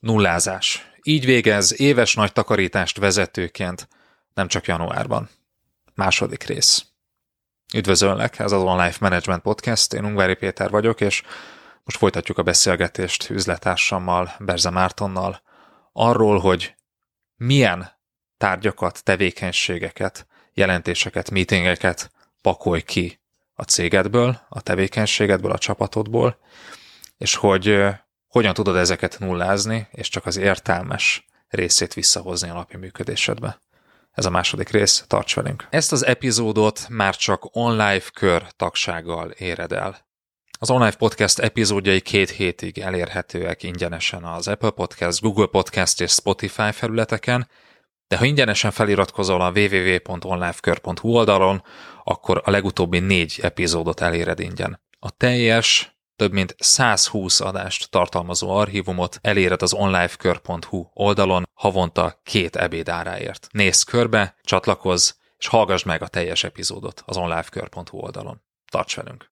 Nullázás. Így végez éves nagy takarítást vezetőként, nem csak januárban. Második rész. Üdvözöllek, ez az Online Management Podcast, én Ungvári Péter vagyok, és most folytatjuk a beszélgetést üzletársammal, Berze Mártonnal, arról, hogy milyen tárgyakat, tevékenységeket, jelentéseket, meetingeket pakolj ki a cégedből, a tevékenységedből, a csapatodból, és hogy hogyan tudod ezeket nullázni, és csak az értelmes részét visszahozni a napi működésedbe. Ez a második rész, tarts velünk! Ezt az epizódot már csak online kör tagsággal éred el. Az online podcast epizódjai két hétig elérhetőek ingyenesen az Apple Podcast, Google Podcast és Spotify felületeken, de ha ingyenesen feliratkozol a www.onlifekör.hu oldalon, akkor a legutóbbi négy epizódot eléred ingyen. A teljes több mint 120 adást tartalmazó archívumot eléred az onlifekör.hu oldalon havonta két ebéd áráért. Nézz körbe, csatlakozz, és hallgass meg a teljes epizódot az onlifekör.hu oldalon. Tarts velünk!